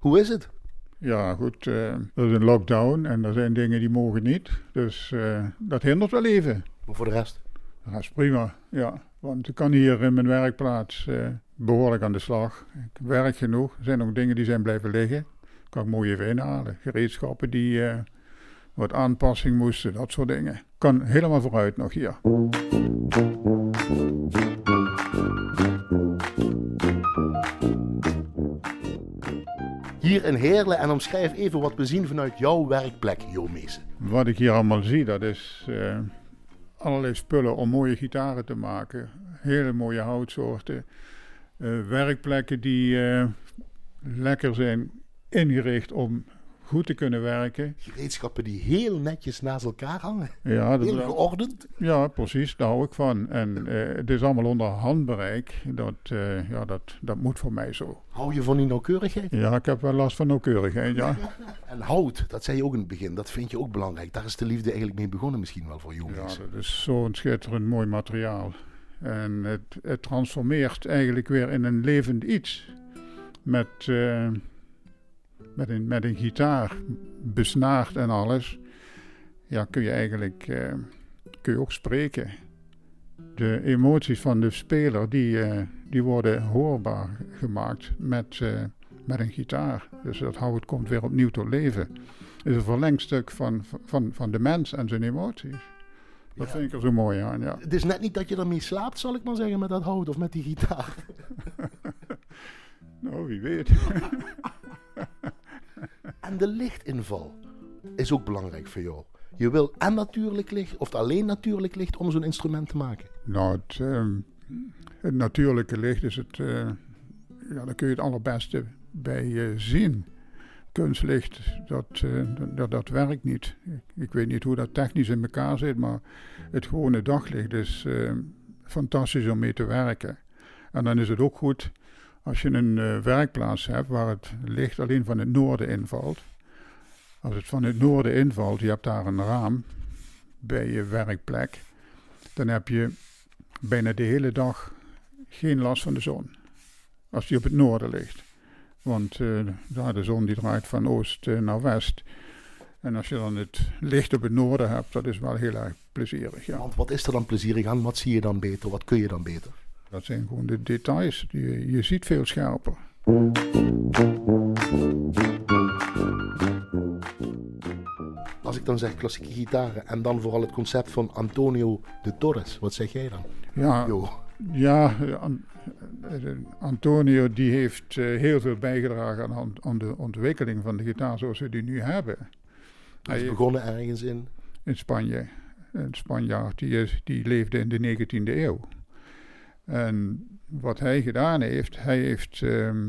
Hoe is het? Ja, goed. eh, er is een lockdown en er zijn dingen die mogen niet. Dus eh, dat hindert wel even. Maar voor de rest? Dat is prima, ja. Want ik kan hier in mijn werkplaats eh, behoorlijk aan de slag. Ik werk genoeg. Er zijn nog dingen die zijn blijven liggen. Kan ik mooi even inhalen. Gereedschappen die wat aanpassing moesten, dat soort dingen. Kan helemaal vooruit nog hier. Hier in Heerlen en omschrijf even wat we zien vanuit jouw werkplek, Jo. Wat ik hier allemaal zie, dat is eh, allerlei spullen om mooie gitaren te maken. Hele mooie houtsoorten. Eh, werkplekken die eh, lekker zijn ingericht om goed te kunnen werken. Gereedschappen die heel netjes naast elkaar hangen. Ja, dat, Heel geordend. ja precies, daar hou ik van. En eh, het is allemaal onder handbereik. Dat, eh, ja, dat, dat moet voor mij zo. Hou je van die nauwkeurigheid? Ja, ik heb wel last van nauwkeurigheid, ja. En hout, dat zei je ook in het begin, dat vind je ook belangrijk. Daar is de liefde eigenlijk mee begonnen misschien wel voor Jo Ja, dat is zo'n schitterend mooi materiaal. En het, het transformeert eigenlijk weer in een levend iets. Met, eh, met, een, met een gitaar, besnaard en alles. Ja, kun je eigenlijk eh, kun je ook spreken. De emoties van de speler, die, eh, die worden hoorbaar gemaakt met, eh, met een gitaar. Dus dat hout komt weer opnieuw tot leven. Het is een verlengstuk van, van, van de mens en zijn emoties. Dat Ja. vind ik er zo mooi aan, ja. Het is net niet dat je ermee slaapt, zal ik maar zeggen, met dat hout of met die gitaar. Nou, wie weet. En de lichtinval is ook belangrijk voor jou. Je wil en natuurlijk licht, of alleen natuurlijk licht om zo'n instrument te maken. nou, het, ehm, het natuurlijke licht is het... eh, ja, daar kun je het allerbeste bij eh, zien. Kunstlicht, dat, eh, dat- dat, werkt niet. Ik, weet niet hoe dat technisch in elkaar zit, maar het gewone daglicht is eh, fantastisch om mee te werken. En dan is het ook goed als je een eh, werkplaats hebt waar het licht alleen van het noorden invalt. Als het van het noorden invalt, je hebt daar een raam bij je werkplek, dan heb je bijna de hele dag geen last van de zon. Als die op het noorden ligt. Want eh, de zon die draait van oost eh, naar west. En als je dan het licht op het noorden hebt, dat is wel heel erg plezierig. Ja. Want wat is er dan plezierig aan? Wat zie je dan beter? Wat kun je dan beter? Dat zijn gewoon de details. Je, je ziet veel scherper. Als ik dan zeg klassieke gitaren en dan vooral het concept van Antonio de Torres, wat zeg jij dan? Ja, ja eh, Antonio die heeft eh, heel veel bijgedragen aan, aan de ontwikkeling van de gitaar zoals we die nu hebben. hij is begonnen ergens in. in Spanje. Een Spanjaard die, is, die leefde in de 19e eeuw. En wat hij gedaan heeft, hij heeft ehm,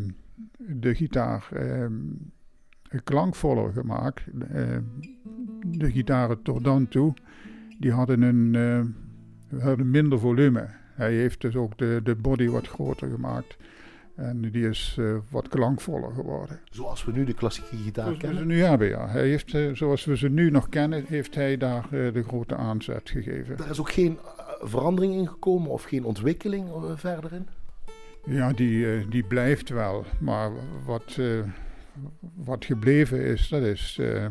de gitaar ehm, klankvoller gemaakt. Ehm, de gitaren tot dan toe, die hadden een eh, hadden minder volume. Hij heeft dus ook de, de body wat groter gemaakt. En die is eh, wat klankvoller geworden. Zoals we nu de klassieke gitaar Zoals we ze kennen. nu hebben, ja. Hij heeft, eh, zoals we ze nu nog kennen, heeft hij daar eh, de grote aanzet gegeven. Daar is ook geen verandering in gekomen of geen ontwikkeling eh, verder in. Ja, die, eh, die blijft wel. Maar wat, eh, wat gebleven is, dat is eh,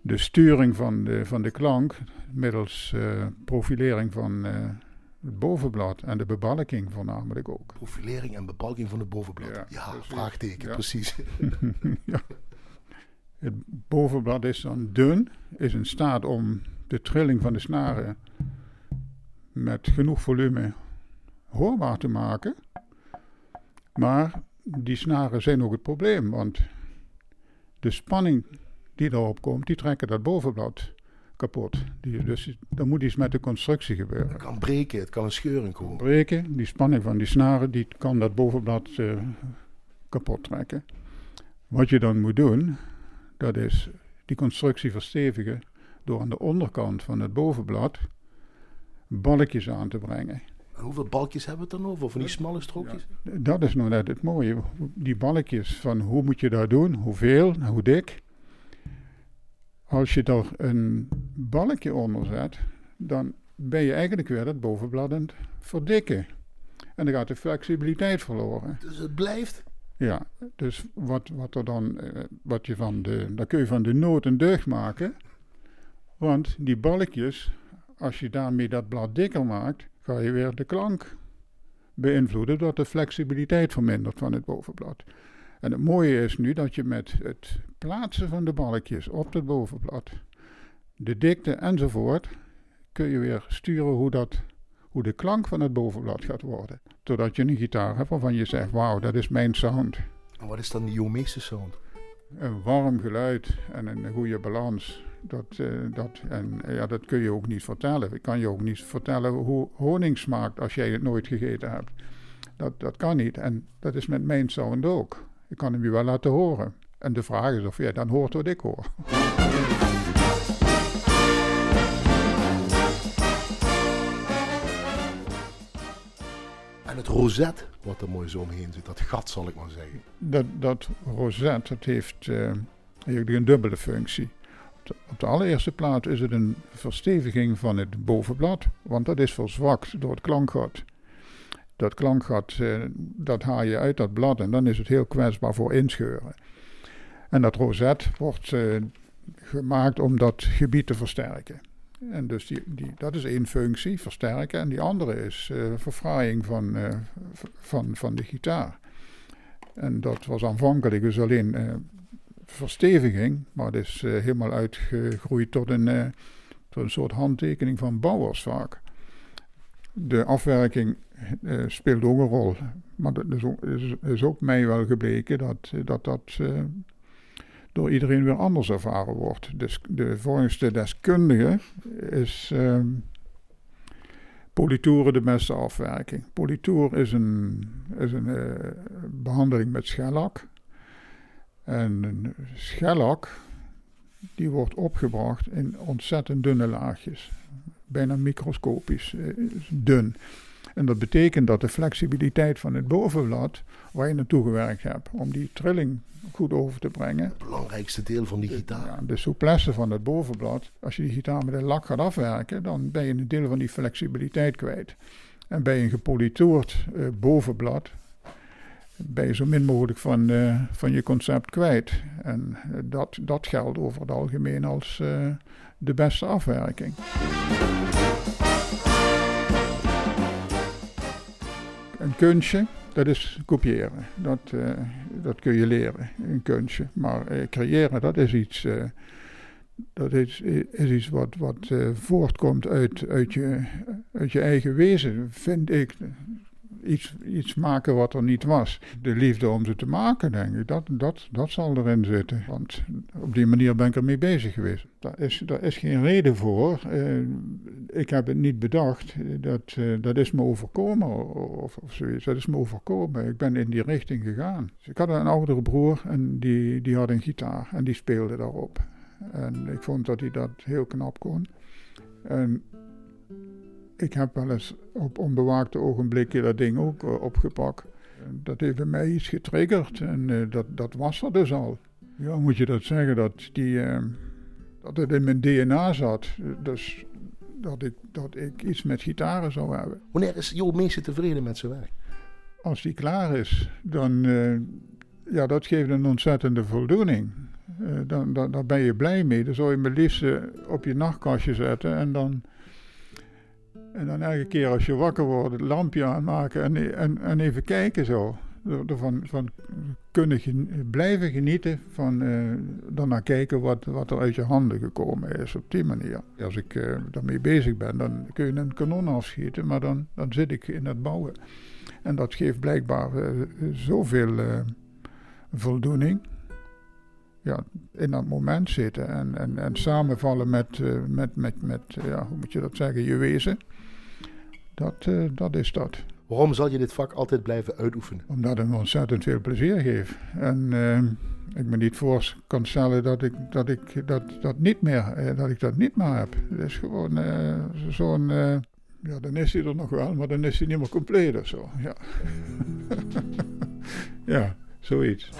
de sturing van de, van de klank middels profilering van het bovenblad en de bebalking voornamelijk ook. Profilering en bebalking van het bovenblad. Ja, Ja, precies. vraagteken, Ja. precies. ja. Het bovenblad is dan dun, is in staat om de trilling van de snaren met genoeg volume hoorbaar te maken. Maar die snaren zijn ook het probleem, want de spanning die erop komt, die trekken dat bovenblad kapot. Die, dus er moet iets met de constructie gebeuren Het kan breken, het kan een scheuring komen. breken. Die spanning van die snaren die kan dat bovenblad eh, kapot trekken. Wat je dan moet doen, dat is die constructie verstevigen door aan de onderkant van het bovenblad balkjes aan te brengen. En hoeveel balkjes hebben we het dan over? Van die smalle strookjes? Dat is nou net het mooie. Die balkjes van hoe moet je dat doen, hoeveel, hoe dik. Als je er een balkje onder zet, dan ben je eigenlijk weer dat bovenblad aan het verdikken. En dan gaat de flexibiliteit verloren. Dus het blijft Ja, dus wat, wat er dan, eh, wat je van de, dan kun je van de nood een deugd maken. Want die balkjes, als je daarmee dat blad dikker maakt, ga je weer de klank beïnvloeden, dat de flexibiliteit vermindert van het bovenblad. En het mooie is nu dat je met het plaatsen van de balkjes op het bovenblad, de dikte enzovoort, kun je weer sturen hoe, dat, hoe de klank van het bovenblad gaat worden. Totdat je een gitaar hebt waarvan je zegt, wauw, dat is mijn sound. En wat is dan die meeste sound? Een warm geluid en een goede balans. Dat, uh, dat, en ja, dat kun je ook niet vertellen. Ik kan je ook niet vertellen hoe honing smaakt als jij het nooit gegeten hebt. Dat, dat kan niet. En dat is met mijn sound ook. Ik kan hem je wel laten horen. En de vraag is of jij dan hoort wat ik hoor. Het rozet, wat er mooi zo omheen zit, dat gat zal ik maar zeggen. Dat, dat rozet dat heeft uh, eigenlijk een dubbele functie. Op de, allereerste plaats is het een versteviging van het bovenblad, want dat is verzwakt door het klankgat. Dat klankgat, uh, dat haal je uit dat blad en dan is het heel kwetsbaar voor inscheuren. En dat rozet wordt uh, gemaakt om dat gebied te versterken. En dus die, die, dat is één functie, versterken. En die andere is uh, verfraaiing van, uh, van, van de gitaar. En dat was aanvankelijk dus alleen uh, versteviging, maar het is helemaal uitgegroeid tot een, tot een soort handtekening van bouwers vaak. De afwerking speelt ook een rol, maar dat is ook, is, is ook mij wel gebleken dat dat, dat door iedereen weer anders ervaren wordt. Dus de volgens de deskundige is uh, politoeren de beste afwerking. Is een, is een uh, behandeling met schellak. En schellak die wordt opgebracht in ontzettend dunne laagjes. Bijna microscopisch uh, dun. En dat betekent dat de flexibiliteit van het bovenblad, waar je naartoe gewerkt hebt, om die trilling goed over te brengen. Het belangrijkste deel van die gitaar. Ja, de souplesse van het bovenblad. Als je die gitaar met een lak gaat afwerken, dan ben je een deel van die flexibiliteit kwijt. En bij een gepolitoerd uh, bovenblad ben je zo min mogelijk van, uh, van je concept kwijt. En uh, dat, dat geldt over het algemeen als de beste afwerking. Een kunstje, dat is kopiëren. Dat, uh, dat kun je leren, een kunstje. Maar uh, creëren, dat is iets, uh, dat is, is iets wat, wat voortkomt uit, uit, je, uit je eigen wezen, vind ik iets, iets maken wat er niet was. De liefde om ze te maken, denk ik, dat, dat, dat zal erin zitten. Want op die manier ben ik ermee bezig geweest. Daar is, daar is geen reden voor. Ik heb het niet bedacht. Dat, uh, dat is me overkomen of, of zoiets. Dat is me overkomen. Ik ben in die richting gegaan. Dus ik had een oudere broer en die, die had een gitaar en die speelde daarop. En ik vond dat hij dat heel knap kon. En ik heb wel eens op onbewaakte ogenblikken dat ding ook uh, opgepakt. Dat heeft mij iets getriggerd en dat, dat was er dus al. Ja, moet je dat zeggen, dat, die, dat het in mijn DNA zat. Dus dat ik, dat ik iets met gitaren zou hebben. Wanneer is jouw meeste tevreden met zijn werk? Als die klaar is, dan ja, dat geeft een ontzettende voldoening. dan, dan, dan ben je blij mee. Dan zou je me liefst op je nachtkastje zetten en dan en dan elke keer als je wakker wordt, het lampje aanmaken en, en, en even kijken zo. Ervan van kunnen blijven genieten van uh, dan naar kijken wat, wat er uit je handen gekomen is op die manier. Als ik uh, daarmee bezig ben, dan kun je een kanon afschieten, maar dan, dan zit ik in het bouwen. En dat geeft blijkbaar zoveel voldoening. Ja, in dat moment zitten en, en, en samenvallen met, met, met, met ja, hoe moet je dat zeggen, je wezen. Dat, dat is dat. Waarom zal je dit vak altijd blijven uitoefenen? Omdat het me ontzettend veel plezier geeft. En uh, ik me niet voor kan stellen dat ik dat, ik, dat, dat, niet, meer, uh, dat ik dat niet meer heb. Het is gewoon zo'n... ja, dan is hij er nog wel, maar dan is hij niet meer compleet of zo. Ja, ja zoiets.